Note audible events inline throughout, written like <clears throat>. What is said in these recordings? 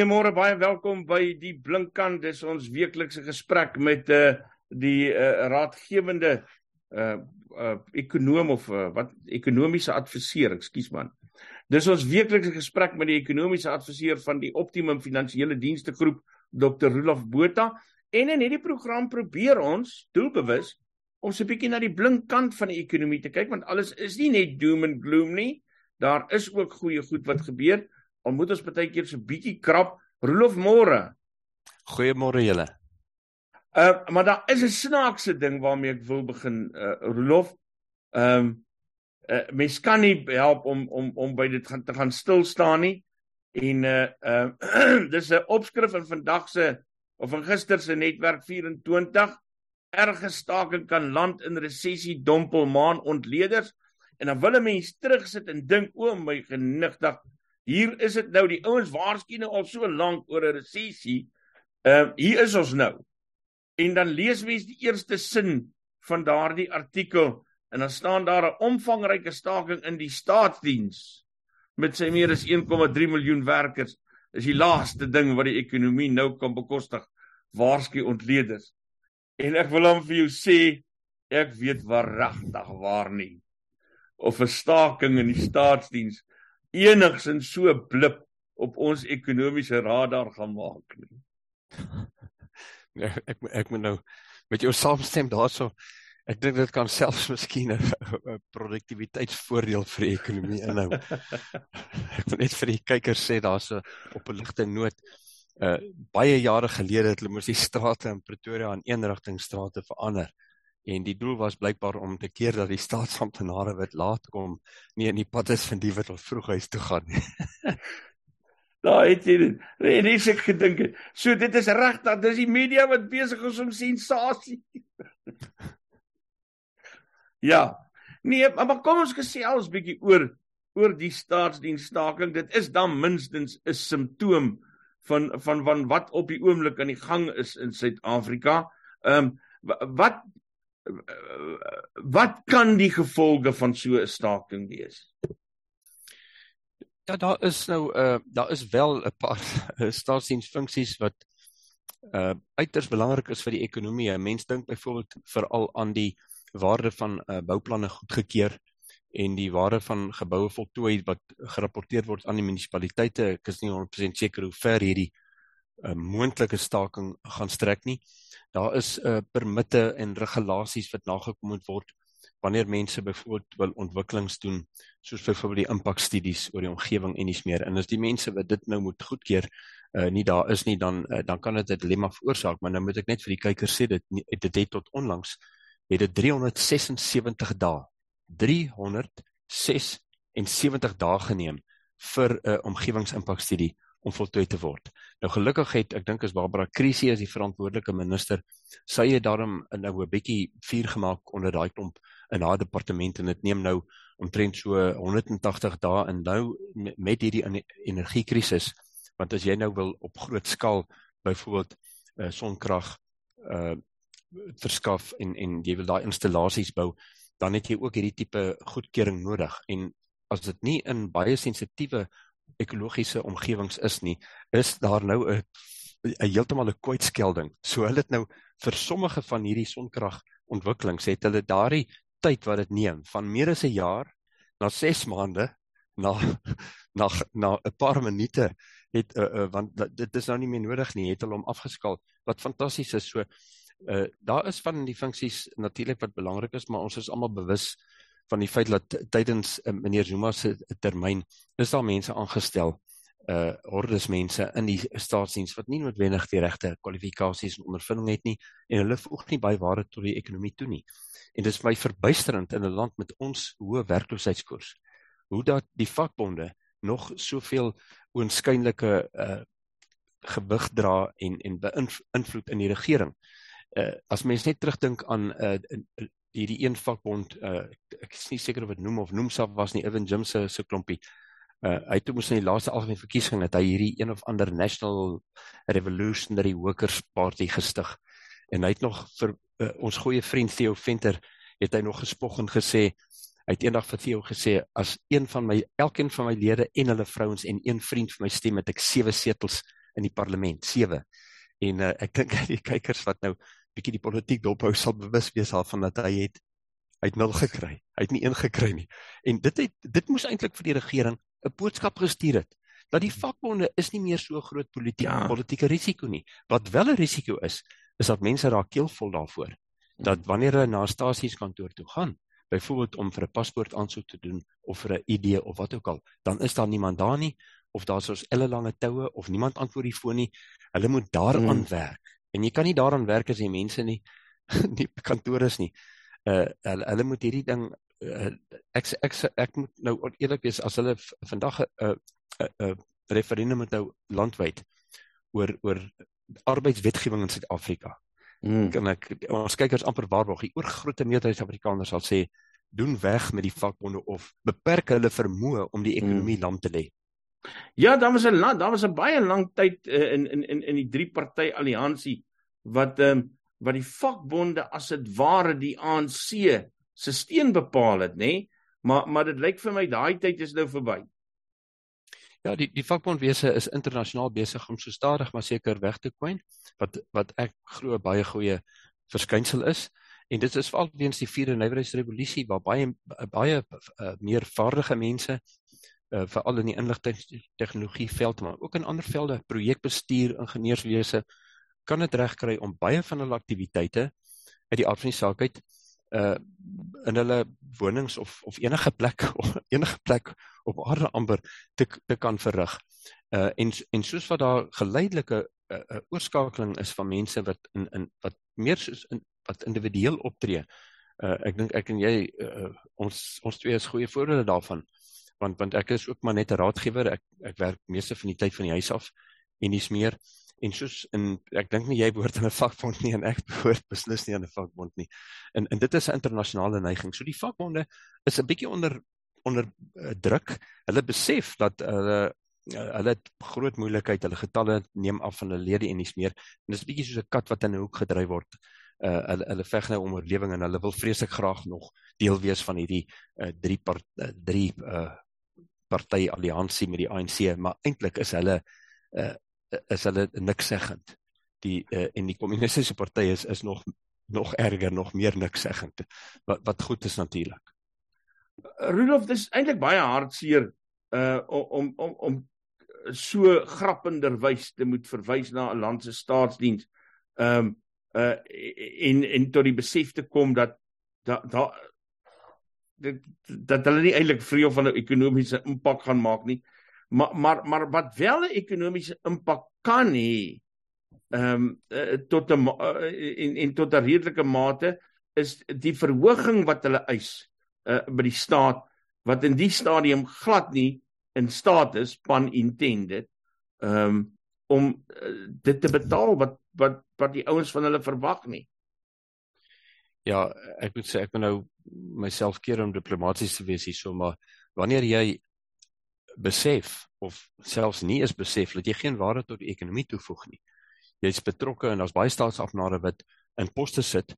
Goeiemôre, baie welkom by die Blinkkant. Dis ons weeklikse gesprek met uh die uh raadgewende uh uh ekonom of uh, wat ekonomiese adviseur, ekskuus man. Dis ons weeklikse gesprek met die ekonomiese adviseur van die Optimum Finansiële Dienste Groep, Dr. Rolof Botha. En in hierdie program probeer ons doelbewus om so 'n bietjie na die blink kant van die ekonomie te kyk want alles is nie net doom and gloom nie. Daar is ook goeie goed wat gebeur al moet ons baie keer so bietjie krap. Rolof môre. Goeiemôre julle. Uh maar daar is 'n snaakse ding waarmee ek wil begin uh Rolof. Ehm um, uh mens kan nie help om om om by dit gaan te gaan stil staan nie. En uh uh <clears throat> dis 'n opskrif in vandag se of in gister se netwerk 24 erge staking kan land in resessie dompel maan ontleeders en dan wil 'n mens terugsit en dink o my genigtig Hier is dit nou die ouens waarsku nou al so lank oor 'n resessie. Ehm uh, hier is ons nou. En dan lees mens die eerste sin van daardie artikel en dan staan daar 'n omvangryke staking in die staatsdiens met sy meer as 1,3 miljoen werkers. Is die laaste ding wat die ekonomie nou kan bekostig. Waarsku ontleeders. En ek wil hom vir jou sê ek weet waaragtig waar nie of 'n staking in die staatsdiens enigsins so blip op ons ekonomiese radar gaan maak nie. <laughs> Nee, ek ek moet nou met jou saamstem daarso. Ek dink dit kan selfs miskien 'n <laughs> produktiwiteitsvoordeel vir die ekonomie inhou. <laughs> ek wil net vir die kykers sê daar's 'n op 'n ligte noot uh baie jare gelede het hulle mos die strate in Pretoria aan eenrigtingstrate verander en die doel was blykbaar om te keer dat die staatsamptenare wat laat kom nie in die pad is van die wat al vroeg huis toe gaan nie. <laughs> Daai het jy dit. En dis ek gedink. So dit is reg dat dis die media wat besig is om sensasie. <laughs> ja. Nee, maar kom ons gesels bietjie oor oor die staatsdiensstaking. Dit is dan minstens 'n simptoom van van van wat op die oomblik aan die gang is in Suid-Afrika. Ehm um, wat wat kan die gevolge van so 'n staking wees? Ja, daar is nou uh daar is wel 'n paar <laughs> staatsdiensfunksies wat uh uiters belangrik is vir die ekonomie. Mense dink byvoorbeeld veral aan die waarde van uh bouplanne goedgekeur en die waarde van geboue voltooi wat gerapporteer word aan die munisipaliteite. Ek is nie 100% seker hoe ver hierdie 'n moontlike staking gaan strek nie. Daar is 'n uh, permitte en regulasies wat nagekom moet word wanneer mense byvoorbeeld wil ontwikkelings doen soos byvoorbeeld die impakstudies oor die omgewing en dis meer. En as die mense wat dit nou moet goedkeur uh, nie daar is nie dan uh, dan kan dit 'n dilemma veroorsaak, maar nou moet ek net vir die kykers sê dit dit het tot onlangs het dit 376 dae 376 dae geneem vir 'n uh, omgewingsimpakstudie om voltooi te word. Nou gelukkig het ek dink as Barbara Krisi as die verantwoordelike minister, sy het daarom nou 'n bietjie vuur gemaak onder daai klomp in haar departement en dit neem nou omtrent so 180 dae en nou met hierdie energiekrisis want as jy nou wil op groot skaal byvoorbeeld uh, sonkrag uh verskaf en en jy wil daai installasies bou dan het jy ook hierdie tipe goedkeuring nodig en as dit nie in baie sensitiewe ekologiese omgewings is nie, is daar nou 'n 'n heeltemal 'n kwytskelding. So hulle het nou vir sommige van hierdie sonkrag ontwikkelings het hulle daardie tyd wat dit neem van meer as 'n jaar na 6 maande na na na 'n paar minute het uh, uh, want dit is nou nie meer nodig nie, het hulle hom afgeskaal. Wat fantasties is. So uh daar is van die funksies natuurlik wat belangrik is, maar ons is almal bewus van die feit dat tydens uh, meneer Zuma se termyn is daar mense aangestel uh hordes mense in die staatsdiens wat nie noodwendig die regte kwalifikasies en ondervinding het nie en hulle voeg nie baie waarde tot die ekonomie toe nie. En dit is my verbuisterend in 'n land met ons hoë werkloosheidskoers hoe dat die vakbonde nog soveel oënskynlike uh gewig dra en en beïnvloed in die regering. Uh as mens net terugdink aan uh hierdie een vakbond uh ek is nie seker of dit noem of noemsaf was nie Evan Jim se se klompie. Uh hy het mos in die laaste algemene verkiesing dat hy hierdie een of ander National Revolutionary Workers Party gestig. En hy het nog vir uh, ons goeie vriend Theo Venter het hy nog gespog en gesê hy het eendag vir Theo gesê as een van my elkeen van my lede en hulle vrouens en een vriend vir my stem het ek sewe setels in die parlement, 7. En uh, ek dink <laughs> die kykers wat nou bietjie die politiek dophou sal bewus wees daarvan dat hy het hy het nul gekry. Hy het nie een gekry nie. En dit het dit moes eintlik vir die regering 'n boodskap gestuur het dat die vakbonde is nie meer so groot politieke ja. politieke risiko nie. Wat wel 'n risiko is, is dat mense raak keelvol daarvoor. Dat wanneer hulle na 'n stasieskantoor toe gaan, byvoorbeeld om vir 'n paspoort aansoek te doen of vir 'n ID of wat ook al, dan is daar niemand daar nie of daar's ons ellelange toue of niemand antwoord die foon nie. Hulle moet daaraan hmm. werk. En jy kan nie daaraan werk as jy mense nie <laughs> nie kantore is nie. Uh hulle, hulle moet hierdie ding uh, ek, ek ek ek moet nou eerlik wees as hulle vandag 'n uh, 'n uh, uh, referendum moet nou landwyd oor oor arbeidswetgewing in Suid-Afrika. Mm. Kan ek ons kykers amper waarborg die oorgrootste meerderheid Suid-Afrikaners sal sê doen weg met die vakbonde of beperk hulle vermoë om die ekonomie mm. lam te lê. Ja, daar was 'n daar was 'n baie lang tyd uh, in in in in die drie party alliansie wat ehm um, wat die vakbonde as dit ware die ANC se steen bepaal het, nê? Nee? Maar maar dit lyk vir my daai tyd is nou verby. Ja, die die vakbondwese is internasionaal besig om so stadig maar seker weg te kwyn wat wat ek glo baie goeie verskynsel is en dit is veral weens die vierde nywerheidsrevolusie waar baie baie uh, meer vaardige mense uh, veral in die inligtingtegnologie veld maar ook in ander velde projekbestuur ingenieurswese kan dit regkry om baie van hulle aktiwiteite uit die aard van die saak uit uh in hulle wonings of of enige plek <laughs> of enige plek op aarde amper te te kan verrig. Uh en en soos wat daar geleidelike 'n uh, uh, oorskakeling is van mense wat in in wat meer soos in wat individueel optree. Uh ek dink ek en jy uh, ons ons twee is goeie voorbeelde daarvan. Want want ek is ook maar net 'n raadgewer. Ek ek werk meeste van die tyd van die huis af en dis meer en soos in ek dink nie jy behoort aan 'n vakbond nie en ek <laughs> behoort beslis nie aan 'n vakbond nie. En en dit is 'n internasionale neiging. So die vakbonde is 'n bietjie onder onder uh, druk. Hulle besef dat hulle uh, hulle het groot moeilikheid. Hulle getalle neem af van hulle lede en dis meer. En dis 'n bietjie soos 'n kat wat in 'n hoek gedryf word. Uh, hulle hulle veg nou om oorlewing en hulle wil vreeslik graag nog deel wees van hierdie uh, drie part, uh, drie uh, party alliansie met die ANC, maar eintlik is hulle uh, is hulle niks seggend. Die uh, en die kommunistiese party is is nog nog erger, nog meer niks seggend. Wat wat goed is natuurlik. Rudolf, dis eintlik baie hartseer uh om om om so grappenderwys te moet verwys na 'n land se staatsdiens. Ehm um, uh en en tot die besef te kom dat dat da, dat dat hulle nie eintlik vrye of van 'n ekonomiese impak gaan maak nie. Maar maar maar wat wel 'n ekonomiese impak kan hê ehm um, tot 'n uh, en en tot 'n redelike mate is die verhoging wat hulle eis uh, by die staat wat in die stadium glad nie in staat is pan intended um, om uh, dit te betaal wat wat wat die ouens van hulle verwag nie. Ja, ek moet sê ek moet nou myself keer om diplomaties te wees hierso maar wanneer jy besef of selfs nie is besef dat jy geen waarde tot die ekonomie toevoeg nie. Jy's betrokke en daar's baie staatsafnare wat in poste sit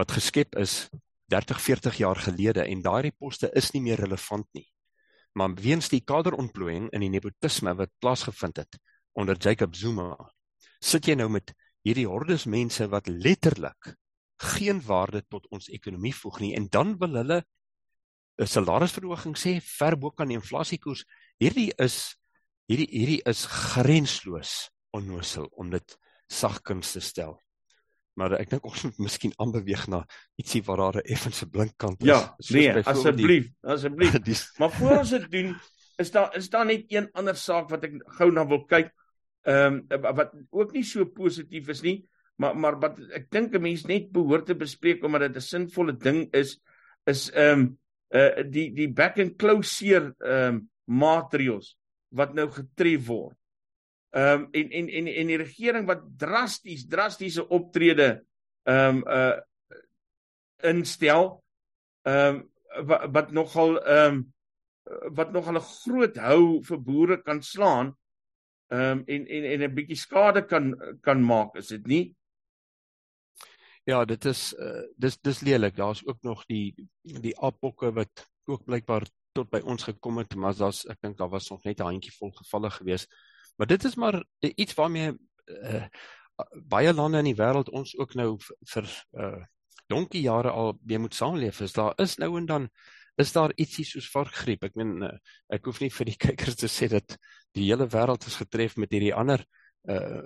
wat geskep is 30, 40 jaar gelede en daardie poste is nie meer relevant nie. Maar weens die kaderontplooiing in die nepotisme wat plaasgevind het onder Jacob Zuma, sit jy nou met hierdie hordes mense wat letterlik geen waarde tot ons ekonomie voeg nie en dan wil hulle 'n salarisverhoging sê ver bo kan die inflasiekoers hierdie is hierdie hierdie is grensloos onnosel om dit sagkens te stel. Maar ek dink ons moet miskien aanbeweeg na ietsie waar daar 'n effense blinkkant is. Ja, nee, asseblief, asseblief. <laughs> maar voor ons dit doen, is daar is daar net een ander saak wat ek gou na wil kyk. Ehm um, wat ook nie so positief is nie, maar maar wat ek dink 'n mens net behoort te bespreek omdat dit 'n sinvolle ding is, is ehm um, uh die die back and closure ehm um, maatreëls wat nou getref word. Ehm um, en en en en die regering wat drasties drastiese optrede ehm um, uh instel ehm um, wat, wat nogal ehm um, wat nogal 'n groot hou vir boere kan slaan ehm um, en en en 'n bietjie skade kan kan maak, is dit nie? Ja, dit is uh, dis dis lelik. Daar's ook nog die die apokke wat ook blykbaar tot by ons gekom het, maar daar's ek dink daar was nog net 'n handjie vol gevalle gewees. Maar dit is maar iets waarmee uh, baie lande in die wêreld ons ook nou vir uh donkie jare al mee moet saamleef. Is daar is nou en dan is daar ietsie soos varkgriep. Ek meen uh, ek hoef nie vir die <laughs> kykers te sê dat die hele wêreld is getref met hierdie ander uh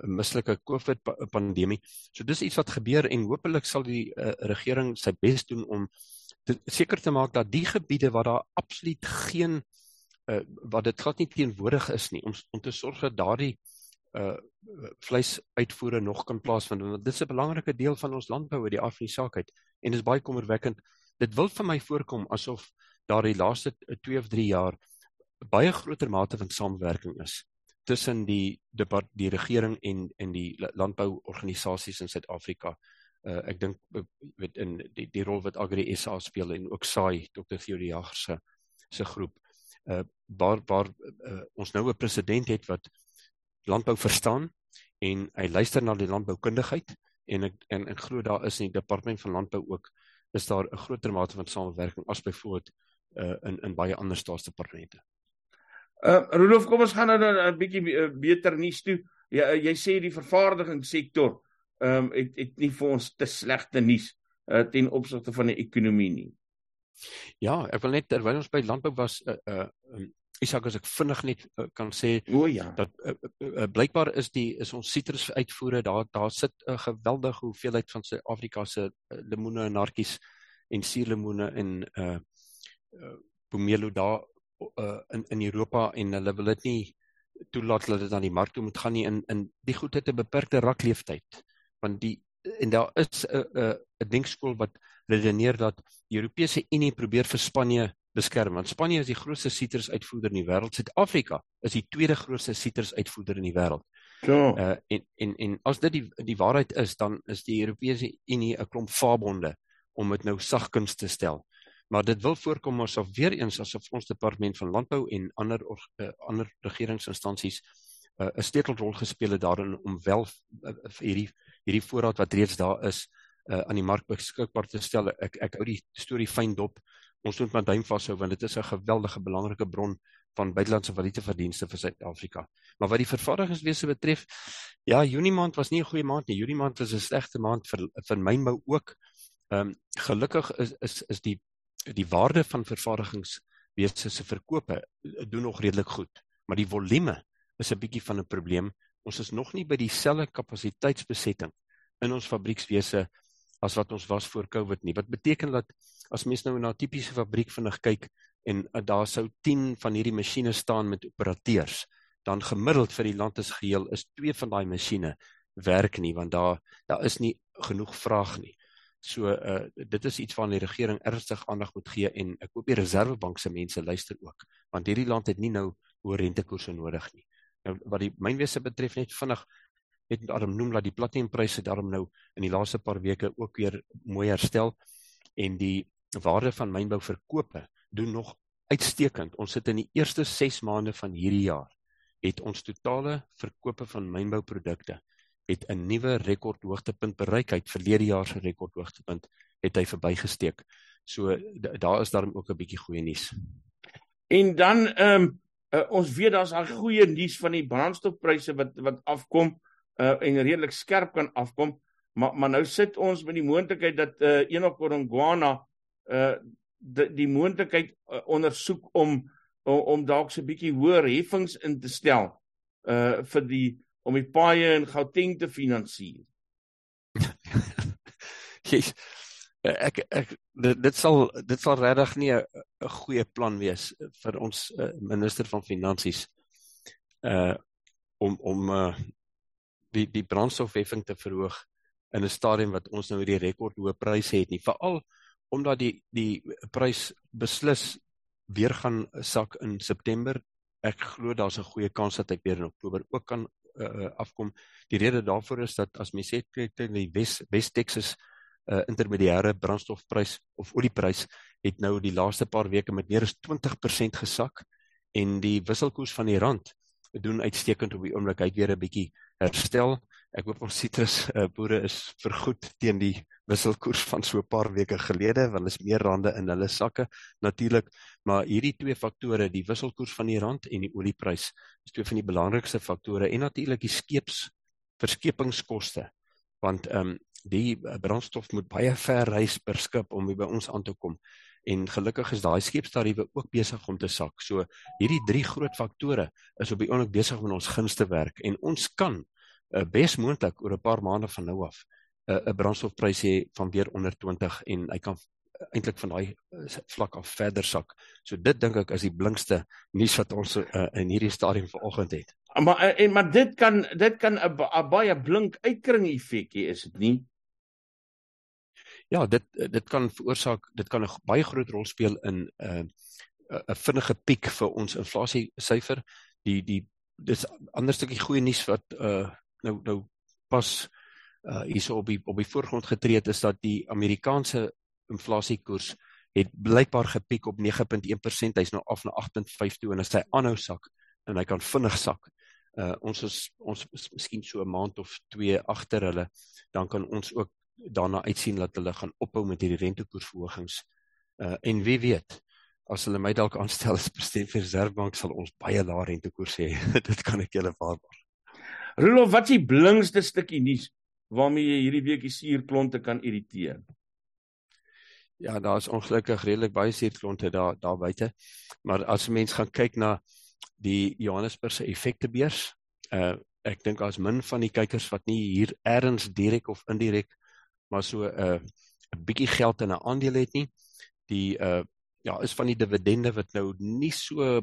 mislike COVID pandemie. So dis iets wat gebeur en hopelik sal die uh, regering sy bes doen om seker te maak dat die gebiede waar daar absoluut geen uh wat dit glad nie teenwoordig is nie om om te sorg dat daardie uh vleisuitvoere nog kan plaasvind want dit is 'n belangrike deel van ons landbou uit die af van die saak uit en dit is baie kommerwekkend. Dit wil vir my voorkom asof daar die laaste 2 of 3 jaar baie groter mate van samewerking is tussen die die, die regering en en die landbouorganisasies in Suid-Afrika. Uh ek dink weet in die die rol wat Agri SA speel en ook SAI Dr. Theodore Jager se se groep. Uh waar waar uh, ons nou 'n president het wat landbou verstaan en hy luister na die landboukundigheid en ek en ek glo daar is in die departement van landbou ook is daar 'n groter mate van samewerking as byvoorbeeld uh in in baie ander staatsdepartemente. Uh Rolof, kom ons gaan nou 'n bietjie uh, beter nuus toe. Jy uh, jy sê die vervaardigingssektor ehm um, het het nie vir ons te slegte nuus uh, ten opsigte van die ekonomie nie. Ja, ek wil net terwyl ons by landbou was uh uh um, Isak as ek vinnig net uh, kan sê o ja dat uh, uh, blykbaar is die is ons sitrus uitvoere daar daar sit 'n uh, geweldige hoeveelheid van Suid-Afrika se uh, lemoene en nartjies en suurlemoene en uh uh pomelo daar uh, in in Europa en hulle wil dit nie toelaat dat dit aan die mark toe moet gaan nie. In in die goed het 'n beperkte rakleeftyd want die en daar is 'n 'n 'n denkskool wat redeneer dat die Europese Unie probeer vir Spanje beskerm want Spanje is die grootste sitrusuitvoerder in die wêreld. Suid-Afrika is die tweede grootste sitrusuitvoerder in die wêreld. Ja. Uh, en en en as dit die die waarheid is dan is die Europese Unie 'n klomp vaabonde om dit nou sagkens te stel maar dit wil voorkom asof weer eens asof ons departement van landbou en ander uh, ander regeringsinstansies uh, 'n sleutelrol gespeel het daarin om wel uh, hierdie hierdie voorraad wat reeds daar is uh, aan die mark beskikbaar te stel. Ek ek hou die storie fyn dop. Ons moet maar duim vashou want dit is 'n geweldige belangrike bron van buitelandse valuteverdienste vir Suid-Afrika. Maar wat die vervaardigingswese betref, ja, Junie maand was nie 'n goeie maand nie. Junie maand was 'n slegte maand vir vir mynbou ook. Ehm um, gelukkig is is is die die waarde van vervaardigingswese se verkope eh, doen nog redelik goed, maar die volume is 'n bietjie van 'n probleem. Ons is nog nie by dieselfde kapasiteitsbesetting in ons fabriekswese as wat ons was voor Covid nie. Wat beteken dat as mens nou na 'n tipiese fabriek vinnig kyk en uh, daar sou 10 van hierdie masjiene staan met operateurs, dan gemiddeld vir die land as geheel is 2 van daai masjiene werk nie want daar daar is nie genoeg vraag nie. So uh dit is iets waarna die regering ernstig aandag moet gee en ek hoop die Reserwebank se mense luister ook want hierdie land het nie nou hoë rentekoerse nodig nie. Nou wat die mynwese betref net vinnig net daarom noem dat die platinumpryse daarom nou in die laaste paar weke ook weer mooi herstel en die waarde van mynbouverkope doen nog uitstekend. Ons sit in die eerste 6 maande van hierdie jaar het ons totale verkope van mynbouprodukte het 'n nuwe rekordhoogtepunt bereik. Hy het verlede jaar se rekordhoogtepunt het hy verbygesteek. So daar is daarom ook 'n bietjie goeie nuus. En dan ehm um, uh, ons weet daar's al goeie nuus van die brandstofpryse wat wat afkom uh, en redelik skerp kan afkom. Maar maar nou sit ons met die moontlikheid dat uh, Enoch Godongwana uh die, die moontlikheid uh, ondersoek om om, om dalk so 'n bietjie hoër heffings in te stel uh vir die om die paaie in Gauteng te finansier. <laughs> yes. Ek ek dit, dit sal dit sal regtig nie 'n goeie plan wees vir ons uh, minister van finansies uh om om uh die die brandstofheffing te verhoog in 'n stadium wat ons nou hierdie rekordhoë pryse het nie veral omdat die die prys beslis weer gaan sak in September ek glo daar's 'n goeie kans dat ek weer in Oktober ook kan uh, afkom. Die rede daarvoor is dat as mens sê kyk in die Wes West Texas uh, intermediêre brandstofprys of olieprys het nou die laaste paar weke met meer as 20% gesak en die wisselkoers van die rand doen uitstekend op die oomblik hy weer 'n bietjie herstel. Ek hoop ons sitrus uh, boere is vergoed teen die wisselkoers van so 'n paar weke gelede want is meer rande in hulle sakke natuurlik Maar hierdie twee faktore, die wisselkoers van die rand en die olieprys, is twee van die belangrikste faktore en natuurlik die skeeps verskepingskoste. Want ehm um, die eh, brandstof moet baie ver reis per skip om by ons aan te kom. En gelukkig is daai skeepstariewe ook besig om te sak. So hierdie drie groot faktore is op die oomblik besig om ons gunste werk en ons kan uh, bes moontlik oor 'n paar maande van nou af 'n uh, brandstofprys hê van weer onder 20 en hy kan eintlik van daai eh, vlak af verder sak. So dit dink ek is die blinkste nuus wat ons uh, in hierdie stadium vanoggend het. Maar eh, en maar dit kan dit kan 'n baie blink uitkring effek hê, is dit nie? Ja, dit dit kan veroorsaak, dit kan 'n baie groot rol speel in 'n uh, 'n vinnige piek vir ons inflasie syfer. Die die dis ander stukkie goeie nuus wat uh nou nou pas uh hierso op die op die voorgrond getree het is dat die Amerikaanse inflasiekoers het blykbaar gepiek op 9.1%. Hy's nou af na 8.5 toe en as hy aanhou sak en hy kan vinnig sak. Uh ons is ons is miskien so 'n maand of 2 agter hulle, dan kan ons ook daarna uitsien dat hulle gaan ophou met hierdie rentekoersverhogings. Uh en wie weet, as hulle my dalk aanstel as president van die Reservebank sal ons baie lae rentekoers hê. <laughs> Dit kan ek julle waarborg. Rolof, wat is die blingste stukkie nuus waarmee jy hierdie week die suurklonte kan irriteer? Ja, daar's ongelukkig redelik baie suurklonte daar daar buite. Maar as 'n mens gaan kyk na die Johannesburg se effektebeurs, uh ek dink daar's min van die kykers wat nie hier ergens direk of indirek maar so 'n uh, 'n bietjie geld in 'n aandeel het nie. Die uh ja, is van die dividende wat nou nie so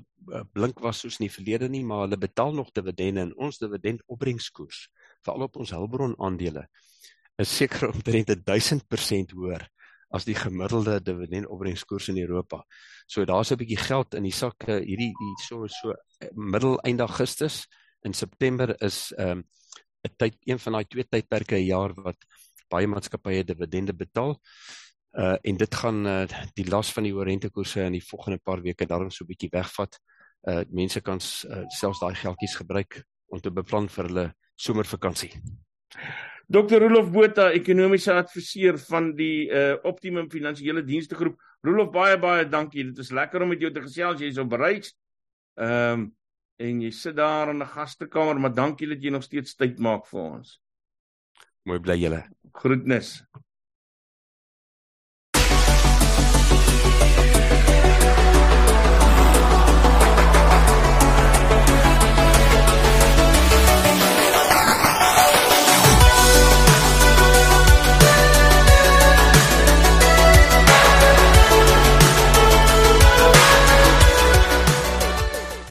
blink was soos in die verlede nie, maar hulle betaal nog dividende en ons dividend opbrengskoers veral op ons hulpbron aandele is seker <laughs> omtrent 1000% hoër as die gemiddelde dividendopbrengskoers in Europa. So daar's 'n bietjie geld in die sakke hierdie die so so eh, middel eind Augustus in September is 'n um, 'n tyd een van daai twee tydperke 'n jaar wat baie maatskappye dividende betaal. Uh en dit gaan uh, die las van die rentekoerse in die volgende paar weke daarom so 'n bietjie wegvat. Uh mense kan uh, selfs daai geldjies gebruik om te beplan vir hulle somervakansie. Dr. Rolof Botha, ekonomiese adviseur van die uh Optimum Finansiële Dienste Groep. Rolof, baie baie dankie. Dit is lekker om met jou te gesels. Jy's op bereik. Ehm um, en jy sit daar in 'n gastekamer, maar dankie dat jy nog steeds tyd maak vir ons. Mooi bly julle. Groetnis.